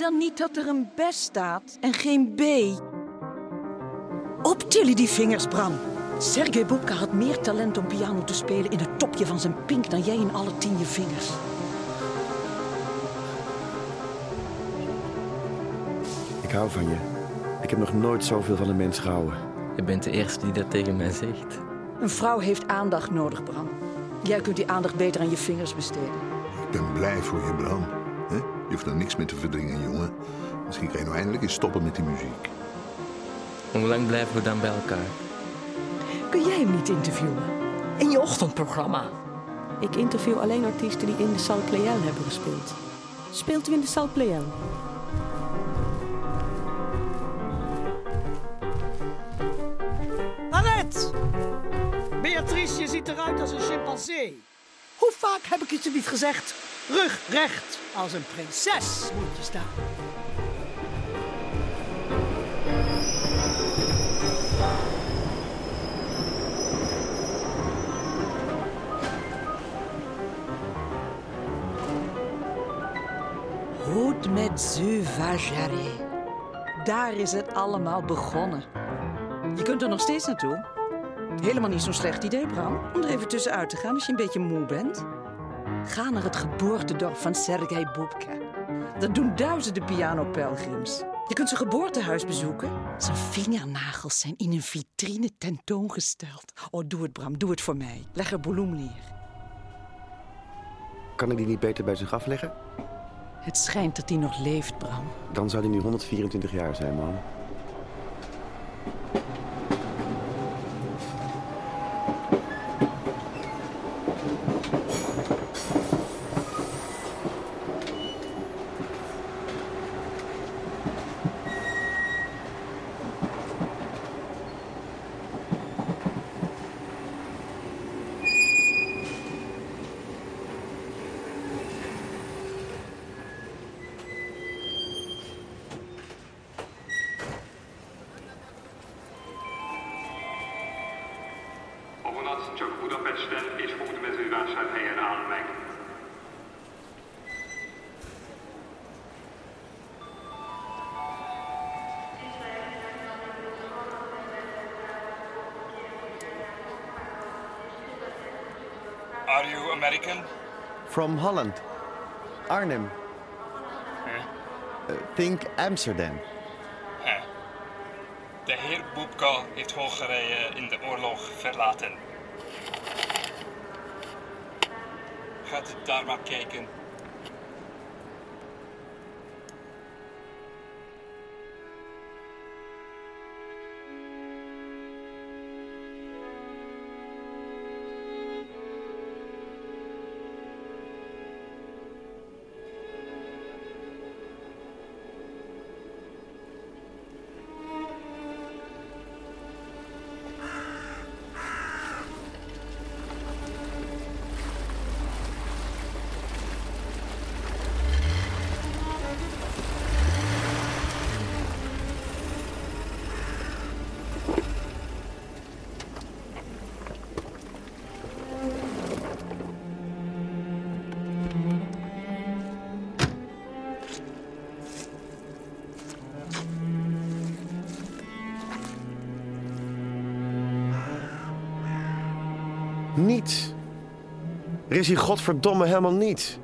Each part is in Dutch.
dan niet dat er een B staat en geen B? Optillen die vingers, Bram. Sergej Bubka had meer talent om piano te spelen in het topje van zijn pink dan jij in alle tien je vingers. Ik hou van je. Ik heb nog nooit zoveel van een mens gehouden. Je bent de eerste die dat tegen mij zegt. Een vrouw heeft aandacht nodig, Bram. Jij kunt die aandacht beter aan je vingers besteden. Ik ben blij voor je, Bram. Je hoeft er niks mee te verdringen, jongen. Misschien kan je nou eindelijk eens stoppen met die muziek. Hoe lang blijven we dan bij elkaar? Kun jij hem niet interviewen? In je ochtendprogramma. Ik interview alleen artiesten die in de Salle Pleyel hebben gespeeld. Speelt u in de Salle Pleyel? Annette! Beatrice, je ziet eruit als een chimpansee. Hoe vaak heb ik het je niet gezegd? Rug recht, als een prinses moet je staan. Route met Zeu Vajare. Daar is het allemaal begonnen. Je kunt er nog steeds naartoe. Helemaal niet zo'n slecht idee, Bram. Om er even tussenuit te gaan als je een beetje moe bent. Ga naar het geboortedorp van Sergei Bubka. Dat doen duizenden pianopelgrims. Je kunt zijn geboortehuis bezoeken. Zijn vingernagels zijn in een vitrine tentoongesteld. Oh, doe het, Bram. Doe het voor mij. Leg er bloemen neer. Kan ik die niet beter bij zich afleggen? Het schijnt dat hij nog leeft, Bram. Dan zou hij nu 124 jaar zijn, man. Vonat csak Budapesten és Hódmezővásárhelyen áll meg. Are you American? From Holland. Arnhem. Uh, think Amsterdam. De heer Boepka heeft Hongarije in de oorlog verlaten. Gaat u daar maar Niet. Er is hier godverdomme helemaal niet.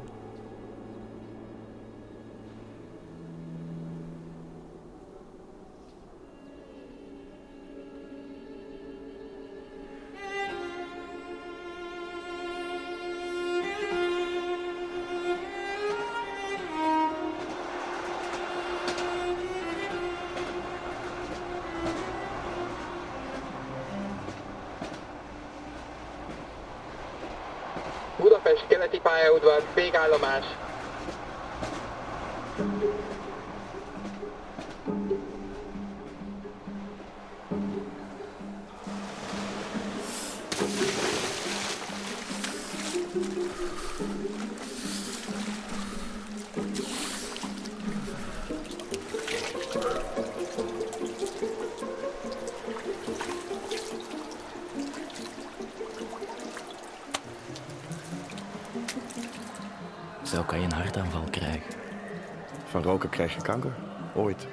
Van roken krijg je kanker. Ooit.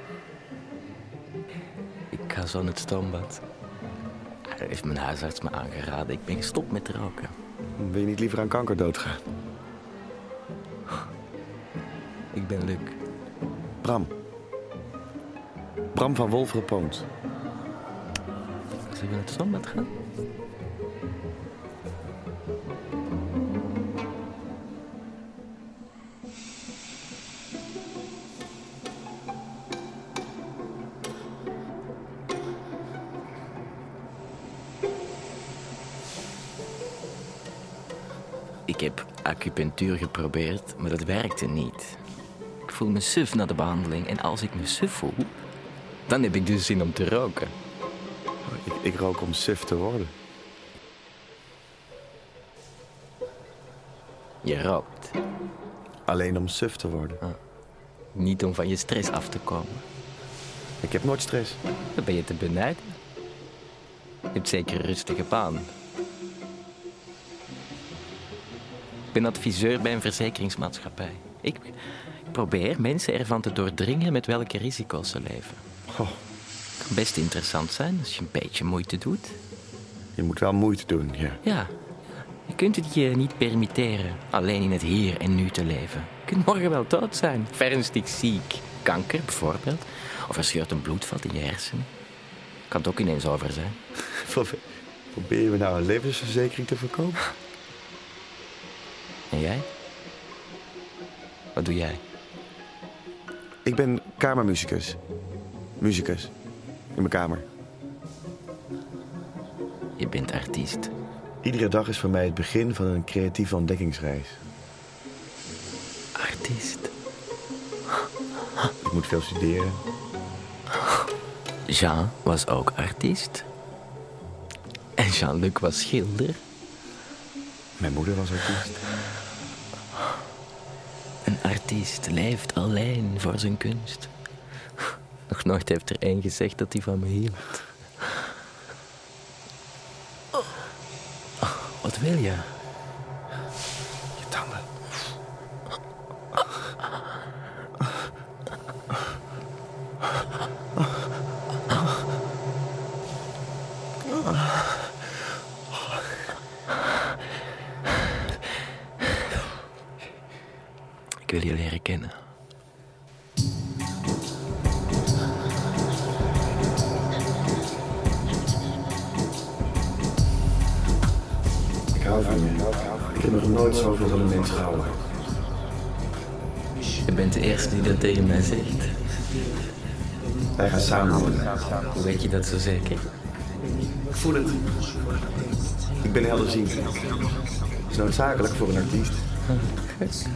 Ik ga zo naar het stoombad. Dat heeft mijn huisarts me aangeraden. Ik ben gestopt met roken. Wil je niet liever aan kanker doodgaan? Ik ben Luc. Bram. Bram van Wolferen Poont. Zullen we naar het stoombad gaan? Acupunctuur geprobeerd, maar dat werkte niet. Ik voel me suf na de behandeling en als ik me suf voel, dan heb ik dus zin om te roken. Ik, ik rook om suf te worden. Je rookt, Alleen om suf te worden. niet om van je stress af te komen. Ik heb nooit stress. Dan ben je te benijden. Je hebt zeker een rustige baan. Ben adviseur bij een verzekeringsmaatschappij. Ik probeer mensen ervan te doordringen met welke risico's ze leven. Goh, Het kan best interessant zijn als je een beetje moeite doet. je moet wel moeite doen, ja. Ja, je kunt het je niet permitteren alleen in het hier en nu te leven. Je kunt morgen wel dood zijn, ernstig ziek. Kanker bijvoorbeeld. Of er scheurt een bloedvat in je hersenen. Kan het ook ineens over zijn. Probeer je nou een levensverzekering te verkopen? Jij? Wat doe jij? Ik ben kamermuzikus. Muzikus. In mijn kamer. Je bent artiest. Iedere dag is voor mij het begin van een creatieve ontdekkingsreis. Artiest. Ik moet veel studeren. Jean was ook artiest. En Jean-Luc was schilder. Mijn moeder was artiest. Een artiest leeft alleen voor zijn kunst. Nog nooit heeft er één gezegd dat hij van me hield. Oh, Wat wil je? Je dat zo zeker? Ik voel het. Ik ben helderziend. Dat is noodzakelijk voor een artiest.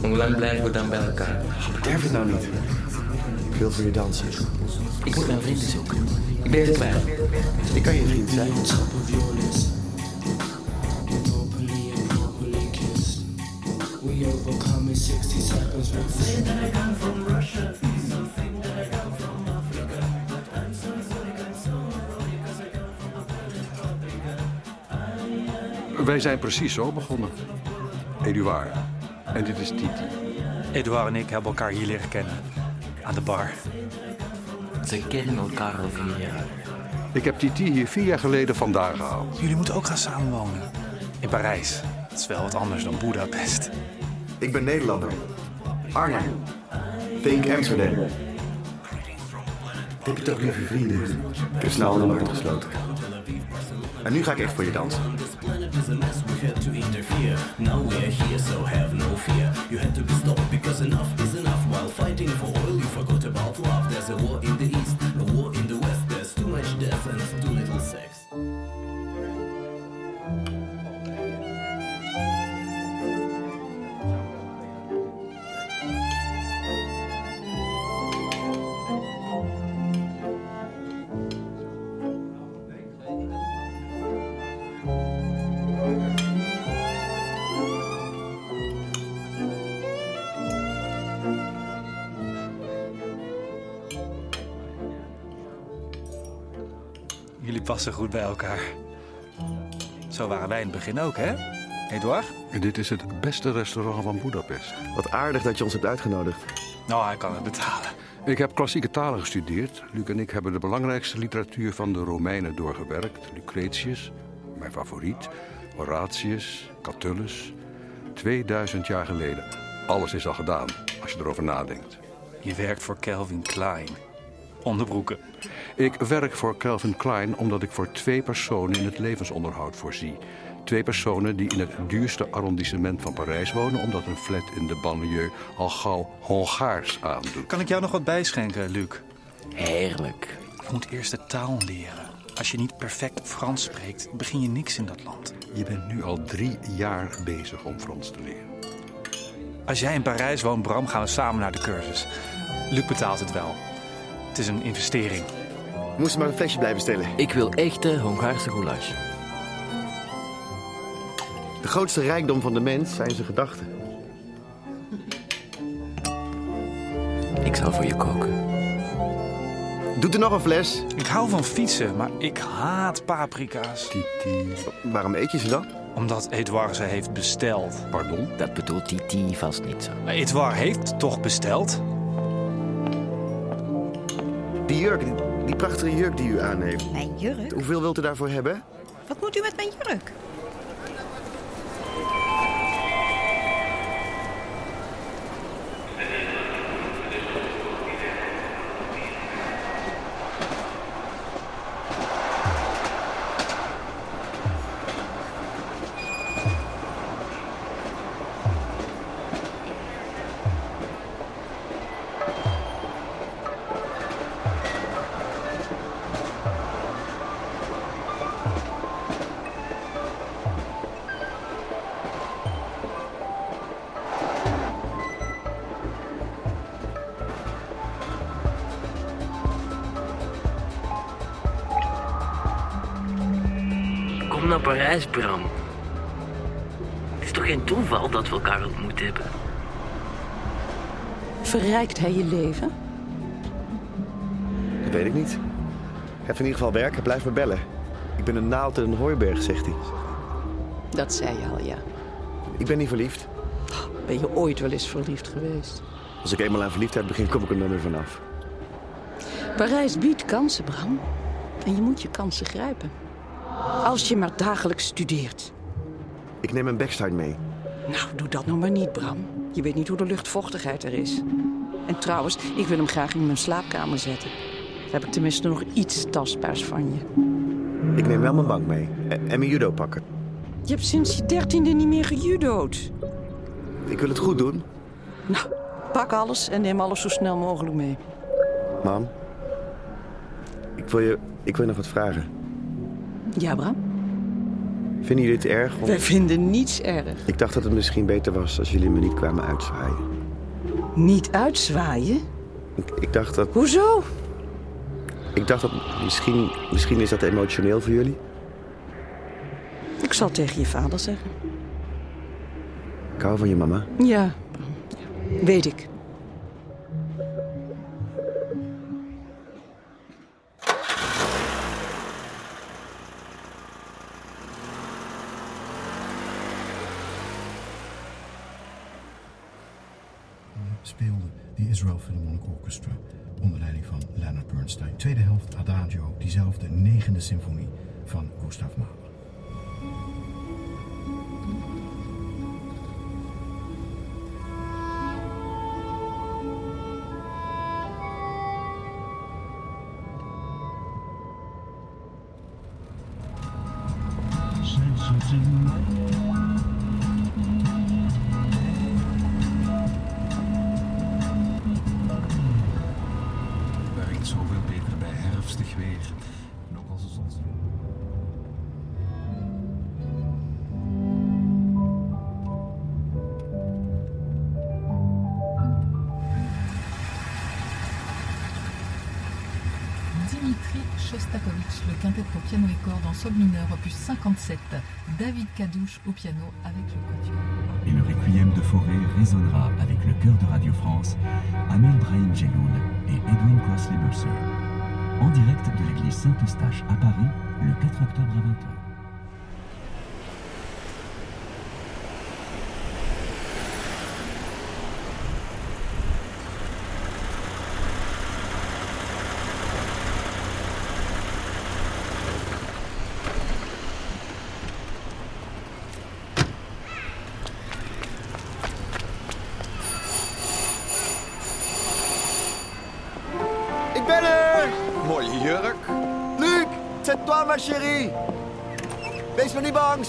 Hoe lang blijven we dan bij elkaar? Bederf het nou niet. Ik wil voor je dansen. Ik moet mijn vrienden zoeken. Ik ben ze kwijt. Ik kan je vriend zijn. Wij zijn precies zo begonnen. Eduard. En dit is Titi. Edouard en ik hebben elkaar hier leren kennen. Aan de bar. Ze kennen elkaar al vier jaar. Ik heb Titi hier vier jaar geleden vandaan gehaald. Jullie moeten ook gaan samenwonen. In Parijs. Dat is wel wat anders dan Budapest. Ik ben Nederlander. Arnhem. Think Amsterdam. Heb je toch lieve vrienden? Ik heb snel gesloten. En nu ga ik echt voor je dansen. Now we're here, so have no fear. You had to be stopped because enough is enough. While fighting for oil, passen goed bij elkaar. Zo waren wij in het begin ook, hè? Edouard? En dit is het beste restaurant van Budapest. Wat aardig dat je ons hebt uitgenodigd. Nou, hij kan het betalen. Ik heb klassieke talen gestudeerd. Luc en ik hebben de belangrijkste literatuur van de Romeinen doorgewerkt. Lucretius, mijn favoriet, Horatius, Catullus. 2000 jaar geleden. Alles is al gedaan, als je erover nadenkt. Je werkt voor Calvin Klein. Onderbroeken. Ik werk voor Calvin Klein omdat ik voor twee personen in het levensonderhoud voorzie. Twee personen die in het duurste arrondissement van Parijs wonen... omdat een flat in de banlieue al gauw Hongaars aandoet. Kan ik jou nog wat bijschenken, Luc? Heerlijk. Je moet eerst de taal leren. Als je niet perfect Frans spreekt, begin je niks in dat land. Je bent nu al drie jaar bezig om Frans te leren. Als jij in Parijs woont, Bram, gaan we samen naar de cursus. Luc betaalt het wel. Het is een investering. We moesten maar een flesje blijven stellen. Ik wil echte Hongaarse goulash. De grootste rijkdom van de mens zijn zijn gedachten. Ik zal voor je koken. Doet er nog een fles? Ik hou van fietsen, maar ik haat paprika's. Titi. Waarom eet je ze dan? Omdat Edouard ze heeft besteld. Pardon? Dat bedoelt Titi vast niet zo. Maar Edouard heeft toch besteld? Die jurk, die, die prachtige jurk die u aan heeft. Mijn jurk? Hoeveel wilt u daarvoor hebben? Wat moet u met mijn jurk? Parijs, Bram. Het is toch geen toeval dat we elkaar ontmoet hebben? Verrijkt hij je leven? Dat weet ik niet. Gaat in ieder geval werken, blijf me bellen. Ik ben een naald in een hooiberg, zegt hij. Dat zei je al, ja. Ik ben niet verliefd. Ben je ooit wel eens verliefd geweest? Als ik eenmaal aan verliefdheid begin, kom ik er nooit meer vanaf. Parijs biedt kansen, Bram. En je moet je kansen grijpen. Als je maar dagelijks studeert. Ik neem een backstart mee. Nou, doe dat nou maar niet, Bram. Je weet niet hoe de luchtvochtigheid er is. En trouwens, ik wil hem graag in mijn slaapkamer zetten. Dan heb ik tenminste nog iets tastbaars van je. Ik neem wel mijn bank mee. En en mijn judo pakken. Je hebt sinds je dertiende niet meer gejudo'd. Ik wil het goed doen. Nou, pak alles en neem alles zo snel mogelijk mee. Mam. Ik wil je, ik wil je nog wat vragen. Ja, Bram? Vinden jullie het erg? om- Wij vinden niets erg. Ik dacht dat het misschien beter was als jullie me niet kwamen uitzwaaien. Niet uitzwaaien? Ik, ik dacht dat... Hoezo? Ik dacht dat misschien, misschien is dat emotioneel voor jullie. Ik zal tegen je vader zeggen. Ik hou van je mama. Ja. Ja. Weet ik. Speelde de Israel Philharmonic Orchestra onder leiding van Leonard Bernstein. Tweede helft Adagio, diezelfde negende symfonie van Gustav Mahler. Cadouche au piano avec le. Et le requiem de forêt résonnera avec le chœur de Radio France, Amel Brahim Jeloul et Edwin Crossley Mercer. En direct de l'église Saint-Eustache à Paris, le 4 octobre à 20h.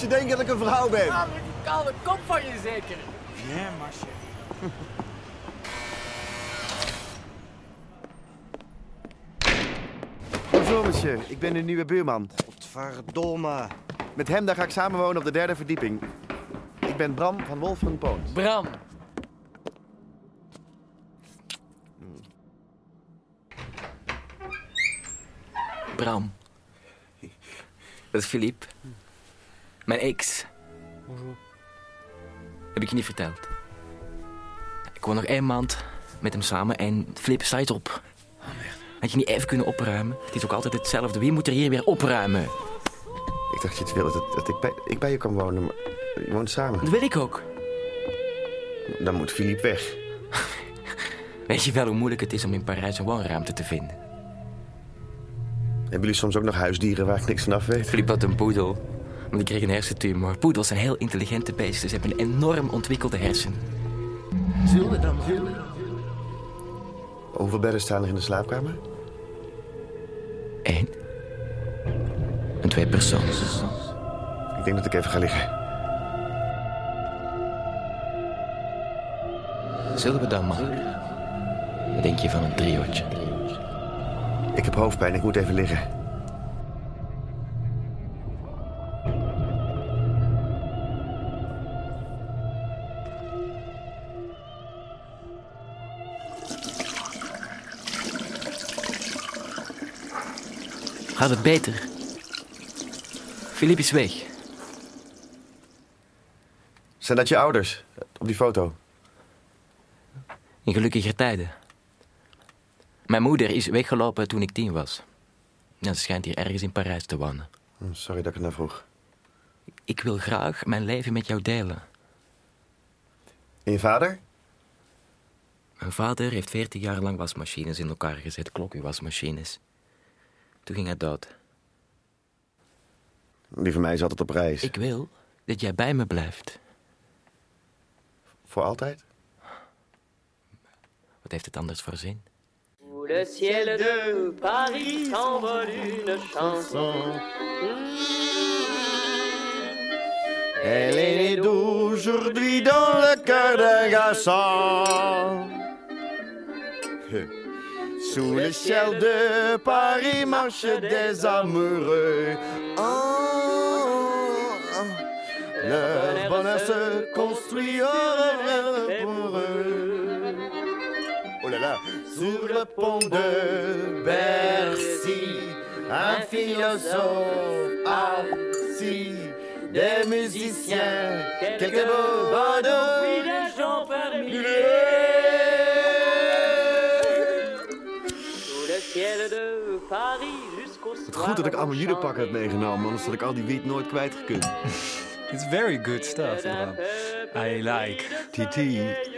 Ze denken dat ik een vrouw ben. Koude kop van je zeker. Viens, ma chérie. Bonjour monsieur, ik ben de nieuwe buurman. Verdomme. Met hem daar ga ik samenwonen op de derde verdieping. Ik ben Bram van Wolfgang Poont. Bram. Bram. Dat is Philippe. Mijn ex. Heb ik je niet verteld. Ik woon nog één maand met hem samen en Philippe staat op. Had je niet even kunnen opruimen? Het is ook altijd hetzelfde. Wie moet er hier weer opruimen? Ik dacht je het wilde dat, dat ik, bij, ik bij je kan wonen, maar je woont samen. Dat wil ik ook. Dan moet Philippe weg. Weet je wel hoe moeilijk het is om in Parijs een woonruimte te vinden? Hebben jullie soms ook nog huisdieren waar ik niks van af weet? Philippe had een poedel. Want die kreeg een hersentumor. Poedels zijn heel intelligente beesten. Ze hebben een enorm ontwikkelde hersen. Zullen we dan? Hoeveel bedden staan er in de slaapkamer? Eén. Een twee persoons. Ik denk dat ik even ga liggen. Zullen we dan maar? Wat denk je van een triootje? Ik heb hoofdpijn, ik moet even liggen. Gaat het beter? Philippe is weg. Zijn dat je ouders? Op die foto? In gelukkiger tijden. Mijn moeder is weggelopen toen ik tien was. Ja, ze schijnt hier ergens in Parijs te wonen. Hm, Sorry dat ik het naar vroeg. Ik wil graag mijn leven met jou delen. En je vader? Mijn vader heeft veertig jaar lang wasmachines in elkaar gezet, klokkenwasmachines. Toen ging hij dood. Die van mij is altijd op reis. Ik wil dat jij bij me blijft. Voor altijd? Wat heeft het anders voor zin? Le ciel de Paris s'envole une chanson. Elle est née d'aujourd'hui dans le cœur d'un garçon. Sous le ciel de Paris marchent des amoureux. Oh, leur bonheur se construit pour eux. Oh là là, sur le pont de Bercy, un philosophe assis, des musiciens, quelques beaux badauds, des gens par Sous goed dat ik allemaal judepakken heb meegenomen, anders had ik al die wiet nooit kwijtgekund. It's very good stuff, Bram. I like. TT,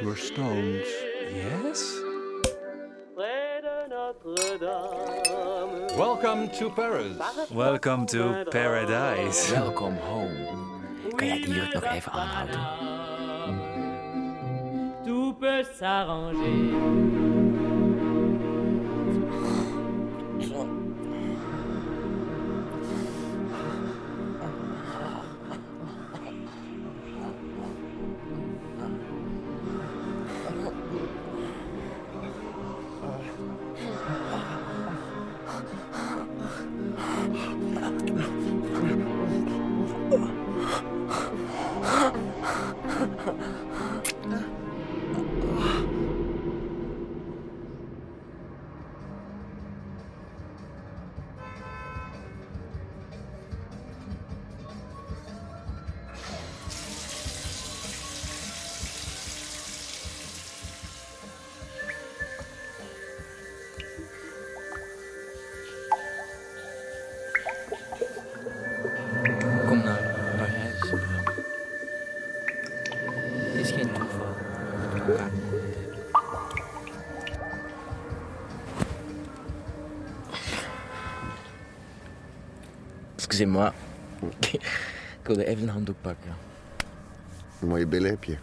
you're stoned. Yes? près de Notre-Dame. Welcome to Paris. Welcome to paradise. Welcome home. Kan jij die jurk nog even aanhouden? Tout peut s'arranger. Excusez-moi. Ik wilde even een handdoek pakken. Mooie billen heb je.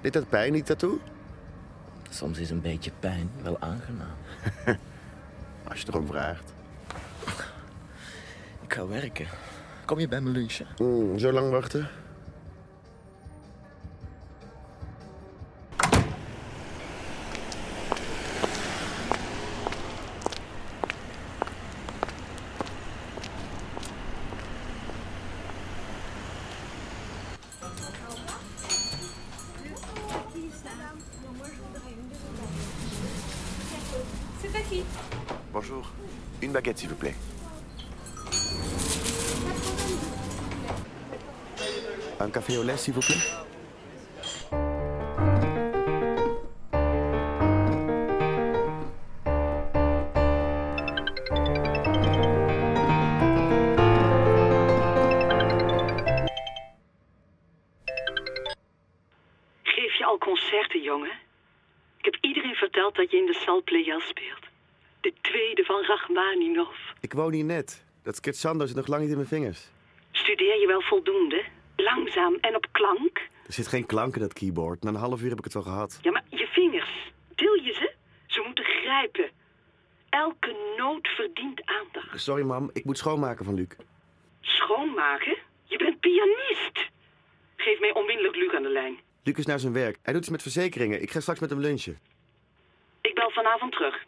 Deed dat pijn, niet tattoo? Soms is een beetje pijn wel aangenaam. Als je erom vraagt. Ik ga werken. Kom je bij me lunchen? Mm, zo lang wachten? S'il vous plaît. Geef je al concerten, jongen? Ik heb iedereen verteld dat je in de Sal Pleyel speelt. De tweede van Rachmaninov. Ik woon hier net. Dat schertsando zit nog lang niet in mijn vingers. Studeer je wel voldoende? Langzaam en op klank? Er zit geen klank in dat keyboard. Na een half uur heb ik het wel gehad. Ja, maar je vingers, til je ze? Ze moeten grijpen. Elke noot verdient aandacht. Sorry, mam. Ik moet schoonmaken van Luc. Schoonmaken? Je bent pianist. Geef mij onmiddellijk Luc aan de lijn. Luc is naar zijn werk. Hij doet iets met verzekeringen. Ik ga straks met hem lunchen. Ik bel vanavond terug.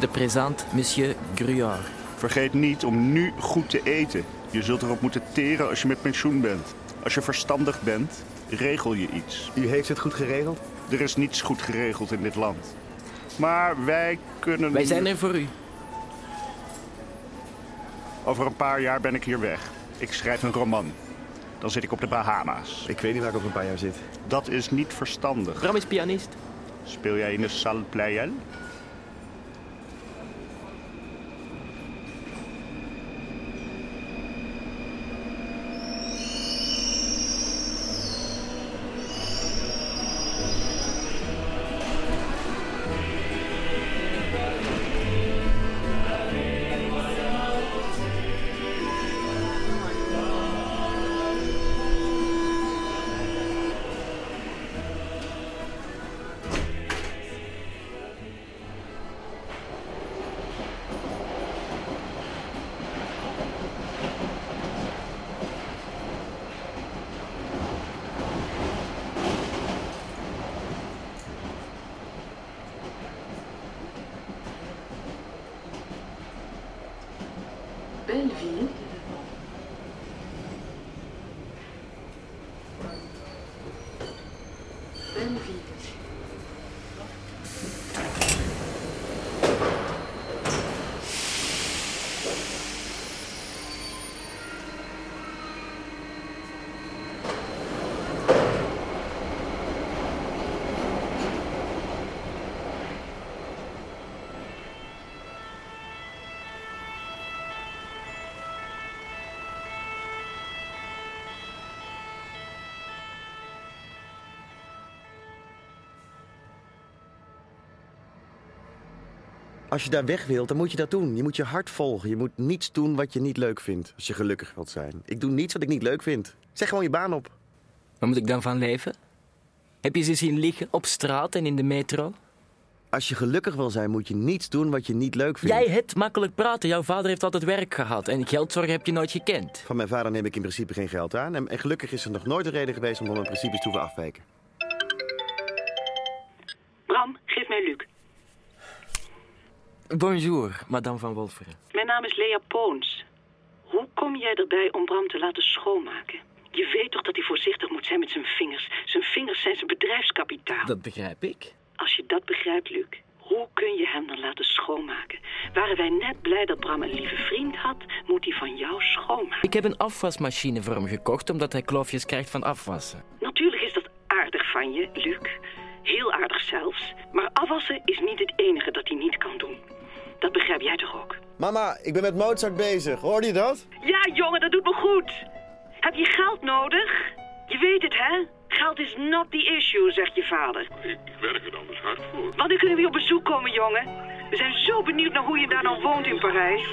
Je te présente monsieur Gruard. Vergeet niet om nu goed te eten. Je zult erop moeten teren als je met pensioen bent. Als je verstandig bent, regel je iets. U heeft het goed geregeld? Er is niets goed geregeld in dit land. Maar wij kunnen... Wij zijn er voor u. Over een paar jaar ben ik hier weg. Ik schrijf een roman. Dan zit ik op de Bahama's. Ik weet niet waar ik over een paar jaar zit. Dat is niet verstandig. Bram is pianist. Speel jij in de Salle Pleyel? Als je daar weg wilt, dan moet je dat doen. Je moet je hart volgen. Je moet niets doen wat je niet leuk vindt. Als je gelukkig wilt zijn. Ik doe niets wat ik niet leuk vind. Zeg gewoon je baan op. Waar moet ik dan van leven? Heb je ze zien liggen op straat en in de metro? Als je gelukkig wil zijn, moet je niets doen wat je niet leuk vindt. Jij hebt makkelijk praten. Jouw vader heeft altijd werk gehad. En geldzorg heb je nooit gekend. Van mijn vader neem ik in principe geen geld aan. En, en gelukkig is er nog nooit een reden geweest om van mijn principes te hoeven afwijken. Bonjour, madame van Wolferen. Mijn naam is Lea Poons. Hoe kom jij erbij om Bram te laten schoonmaken? Je weet toch dat hij voorzichtig moet zijn met zijn vingers. Zijn vingers zijn zijn bedrijfskapitaal. Dat begrijp ik. Als je dat begrijpt, Luc, hoe kun je hem dan laten schoonmaken? Waren wij net blij dat Bram een lieve vriend had, moet hij van jou schoonmaken. Ik heb een afwasmachine voor hem gekocht omdat hij kloofjes krijgt van afwassen. Natuurlijk is dat aardig van je, Luc. Heel aardig zelfs. Maar afwassen is niet het enige dat hij niet kan doen. Dat begrijp jij toch ook? Mama, ik ben met Mozart bezig. Hoorde je dat? Ja, jongen, dat doet me goed. Heb je geld nodig? Je weet het, hè? Geld is not the issue, zegt je vader. Ik werk er anders hard voor. Wanneer kunnen we op bezoek komen, jongen? We zijn zo benieuwd naar hoe je daar dan woont in Parijs.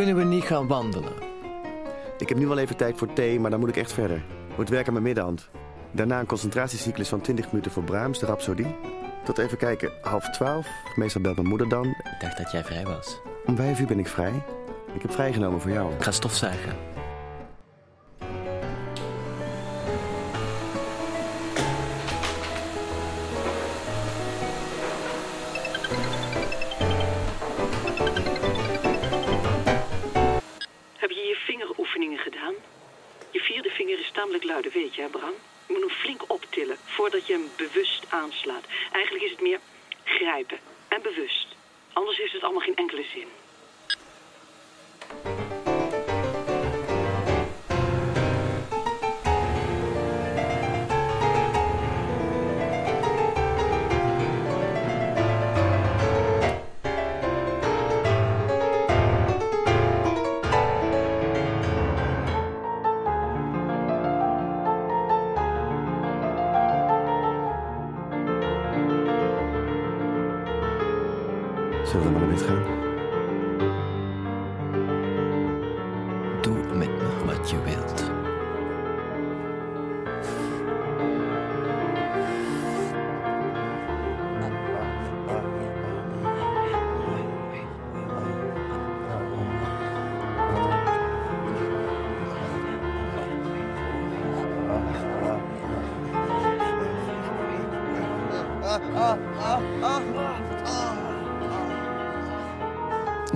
Kunnen we niet gaan wandelen? Ik heb nu wel even tijd voor thee, maar dan moet ik echt verder. Moet werken aan mijn middenhand. Daarna een concentratiecyclus van 20 minuten voor Brahms, de Rhapsodie. Tot even kijken, half twaalf. Meestal belt mijn moeder dan. Ik dacht dat jij vrij was. Om vijf uur ben ik vrij. Ik heb vrijgenomen voor jou. Ik ga stofzuigen. Luide, weet je, hè, Bram? Je moet hem flink optillen voordat je hem bewust aanslaat. Eigenlijk is het meer grijpen en bewust. Anders heeft het allemaal geen enkele zin.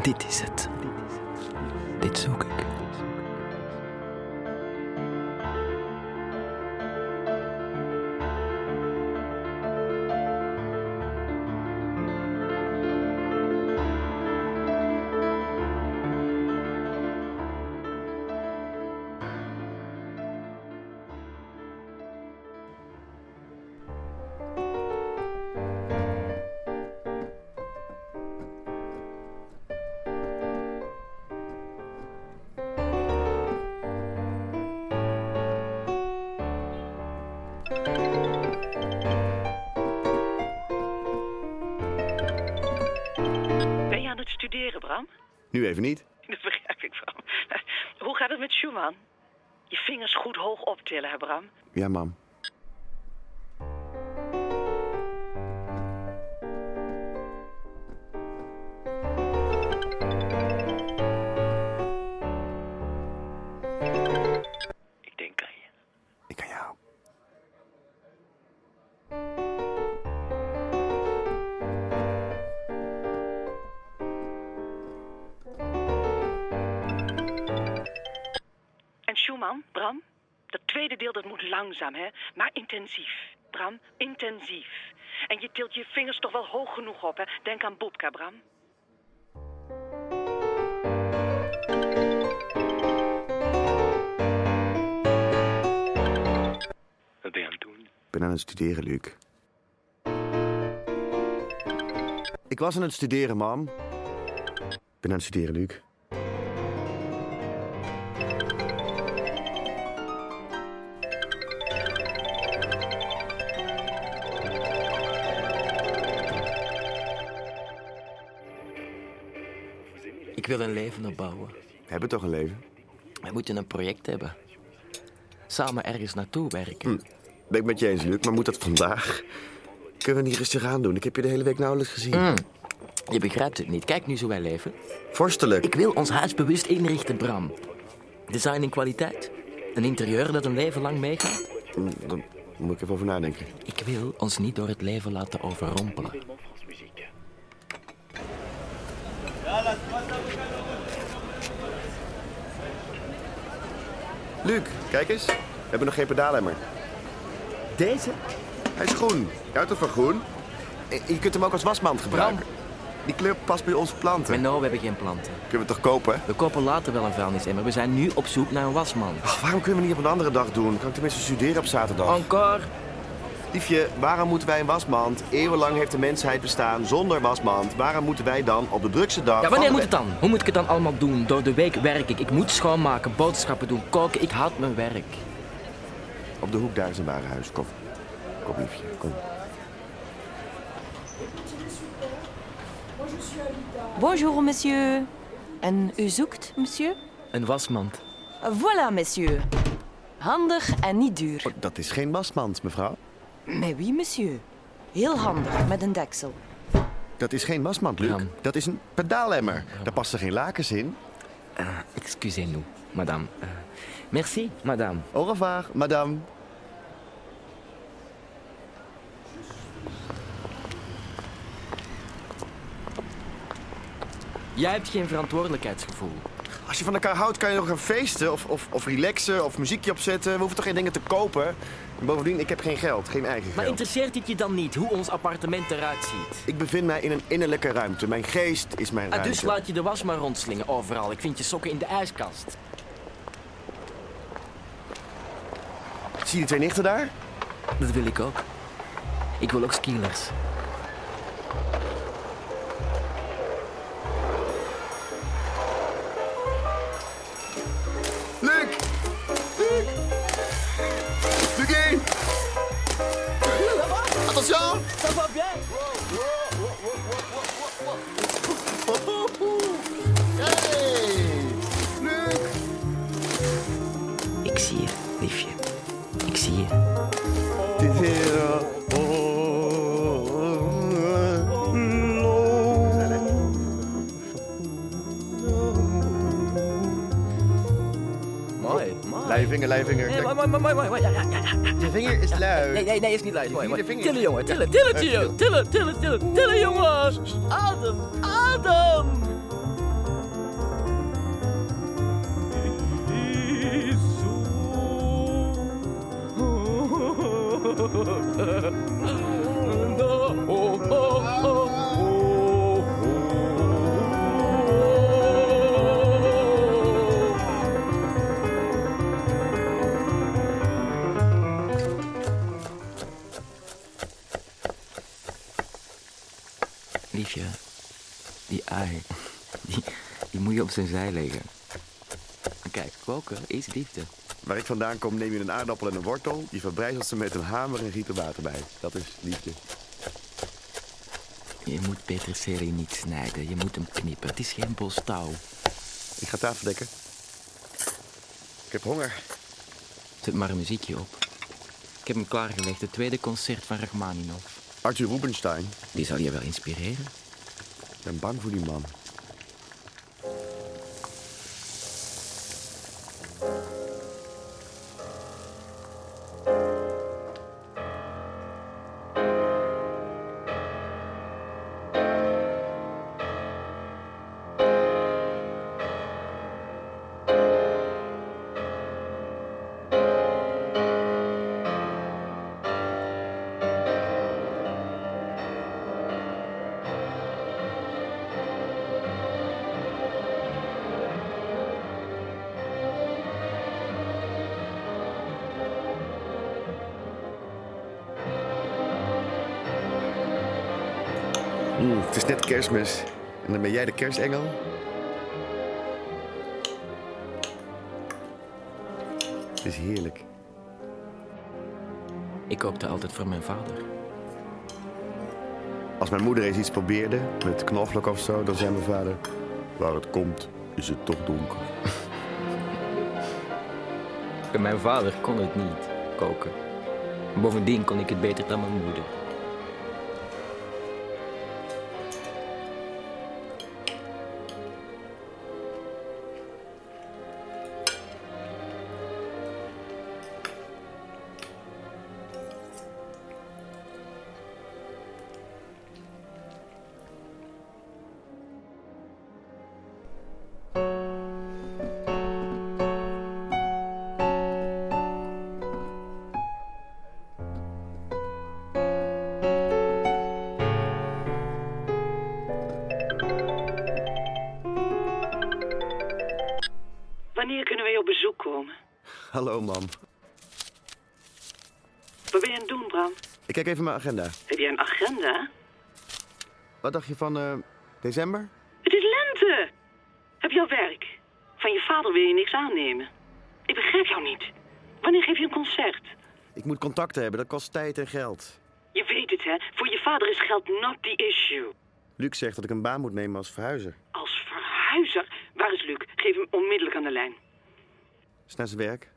Dit is het. Dit zoek ik. Nu even niet. Dat begrijp ik, Bram. Hoe gaat het met Schumann? Je vingers goed hoog optillen, hè, Bram? Ja, mam. Langzaam, hè? Maar intensief. Bram, intensief. En je tilt je vingers toch wel hoog genoeg op, hè? Denk aan Bobka, Bram. Wat ben je aan het doen? Ik ben aan het studeren, Luc. Ik was aan het studeren, mam. Ik ben aan het studeren, Luc. Opbouwen. We hebben toch een leven? We moeten een project hebben. Samen ergens naartoe werken. Hm. Ben ik met je eens, Luc, maar moet dat vandaag? Kunnen we niet rustig aan doen? Ik heb je de hele week nauwelijks gezien. Hm. Je begrijpt het niet. Kijk nu zo wij leven. Vorstelijk. Ik wil ons huis bewust inrichten, Bram. Design in kwaliteit. Een interieur dat een leven lang meegaat. Hm, Daar moet ik even over nadenken. Ik wil ons niet door het leven laten overrompelen. Luc, kijk eens. We hebben nog geen pedaalemmer. Deze? Hij is groen. Je houdt toch van groen? En Je kunt hem ook als wasmand gebruiken. Die kleur past bij onze planten. Maar nou, we hebben geen planten. Kunnen we het toch kopen? We kopen later wel een vuilnisemmer. We zijn nu op zoek naar een wasmand. Ach, waarom kunnen we niet op een andere dag doen? Kan ik tenminste studeren op zaterdag? Encore. Liefje, waarom moeten wij een wasmand? Eeuwenlang heeft de mensheid bestaan zonder wasmand. Waarom moeten wij dan op de drukste dag... Ja, van wanneer de moet het dan? Hoe moet ik het dan allemaal doen? Door de week werk ik. Ik moet schoonmaken, boodschappen doen, koken. Ik haat mijn werk. Op de hoek daar is een warenhuis. Kom. Kom, liefje. Kom. Bonjour, monsieur. En u zoekt, monsieur? Een wasmand. Voilà, monsieur. Handig en niet duur. Oh, dat is geen wasmand, mevrouw. Mais oui, monsieur. Heel handig, met een deksel. Dat is geen wasmand, Luc. Dat is een pedaalemmer. Daar passen geen lakens in. Uh, Excusez-nous, madame. Uh, merci, madame. Au revoir, madame. Jij hebt geen verantwoordelijkheidsgevoel. Als je van elkaar houdt, kan je nog gaan feesten of, of, of relaxen of muziekje opzetten. We hoeven toch geen dingen te kopen? En bovendien, ik heb geen geld, geen eigen Maar geld. interesseert het je dan niet hoe ons appartement eruit ziet? Ik bevind mij in een innerlijke ruimte. Mijn geest is mijn Ah, ruimte. dus laat je de was maar rondslingen overal. Ik vind je sokken in de ijskast. Zie je die twee nichten daar? Dat wil ik ook. Ik wil ook skielers. Va bien? Mooi, mooi. Lui je vinger, lui je vinger. Nee, mooi, mooi, mooi, mooi. Ja, ja, ja, ja. Je vinger is lui. Nee, nee, nee, is niet luid. Mooi, mooi. Tillen, jongen. Tillen, tillen, tillen, tillen, tillen, tillen, tillen, jongen. Adem, adem. Op zijn zij leggen. Kijk, koken is liefde. Waar ik vandaan kom, neem je een aardappel en een wortel. Je verbrijzelt ze met een hamer en giet er water bij. Dat is liefde. Je moet peterselie niet snijden, je moet hem knippen. Het is geen bos touw. Ik ga tafel dekken. Ik heb honger. Zet maar een muziekje op. Ik heb hem klaargelegd, het tweede concert van Rachmaninov. Arthur Rubinstein. Die zal je wel inspireren. Ik ben bang voor die man. Kerstmis. En dan ben jij de kerstengel? Het is heerlijk. Ik kookte altijd voor mijn vader. Als mijn moeder eens iets probeerde, met knoflook of zo, dan zei mijn vader... Waar het komt, is het toch donker. Bij mijn vader kon het niet, koken. Bovendien kon ik het beter dan mijn moeder. Hallo, mam. Wat ben je aan het doen, Bram? Ik kijk even mijn agenda. Heb jij een agenda? Wat dacht je van eh, december? Het is lente! Heb je al werk? Van je vader wil je niks aannemen. Ik begrijp jou niet. Wanneer geef je een concert? Ik moet contacten hebben, dat kost tijd en geld. Je weet het, hè? Voor je vader is geld not the issue. Luc zegt dat ik een baan moet nemen als verhuizer. Als verhuizer? Waar is Luc? Geef hem onmiddellijk aan de lijn. Is naar zijn werk?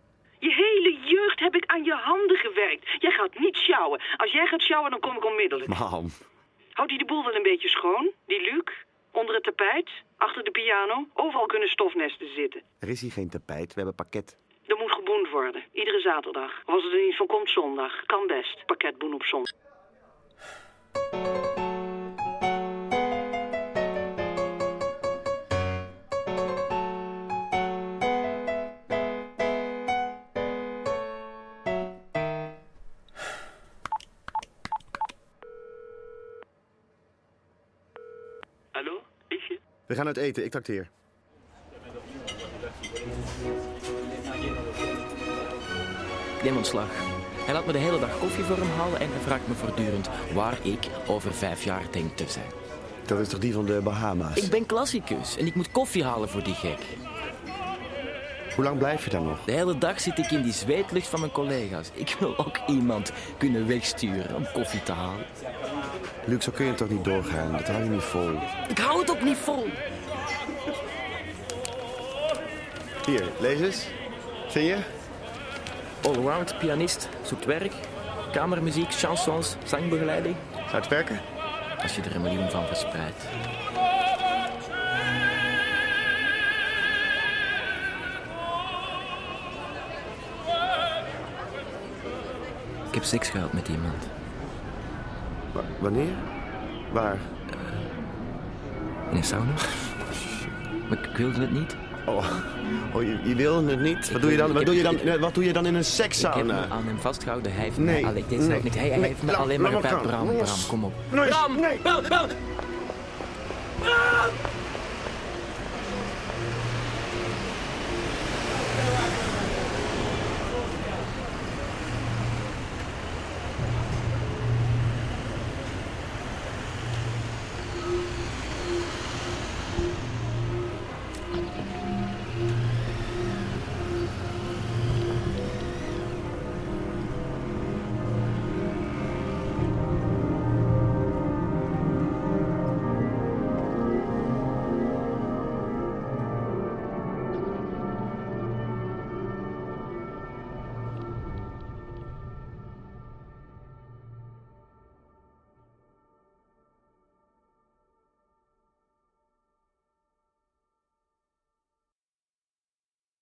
Jeugd heb ik aan je handen gewerkt. Jij gaat niet sjouwen. Als jij gaat sjouwen, dan kom ik onmiddellijk. Mam. Houdt hij de boel wel een beetje schoon, die Luc? Onder het tapijt? Achter de piano? Overal kunnen stofnesten zitten. Er is hier geen tapijt, we hebben pakket. Er moet geboend worden. Iedere zaterdag. Of als het er niet van komt, zondag. Kan best. Pakketboen op zondag. Gaan uit eten, ik trakteer. Ik neem ontslag. Hij laat me de hele dag koffie voor hem halen en hij vraagt me voortdurend waar ik over vijf jaar denk te zijn. Dat is toch die van de Bahama's? Ik ben klassicus en ik moet koffie halen voor die gek. Hoe lang blijf je dan nog? De hele dag zit ik in die zweetlucht van mijn collega's. Ik wil ook iemand kunnen wegsturen om koffie te halen. Luc, zo kun je toch niet doorgaan? Dat hou je niet vol. Ik hou het ook niet vol. Hier, lees eens. Zing je? Allround pianist, zoekt werk. Kamermuziek, chansons, zangbegeleiding. Zou het werken? Als je er een miljoen van verspreidt. Ik heb seks gehad met iemand. Wa- wanneer? Waar? In een sauna. Maar ik wilde het niet. Oh, oh je, je wil het niet? Wat doe je dan, wat doe je dan, wat doe je dan in een Ik heb sekssauna? me aan hem vastgehouden. Hij heeft Nee, mij alleen... Dit nee, niet. Hij, nee, heeft me alleen maar. Bram. Bram, kom op. Bram! nee. Bram! Bram!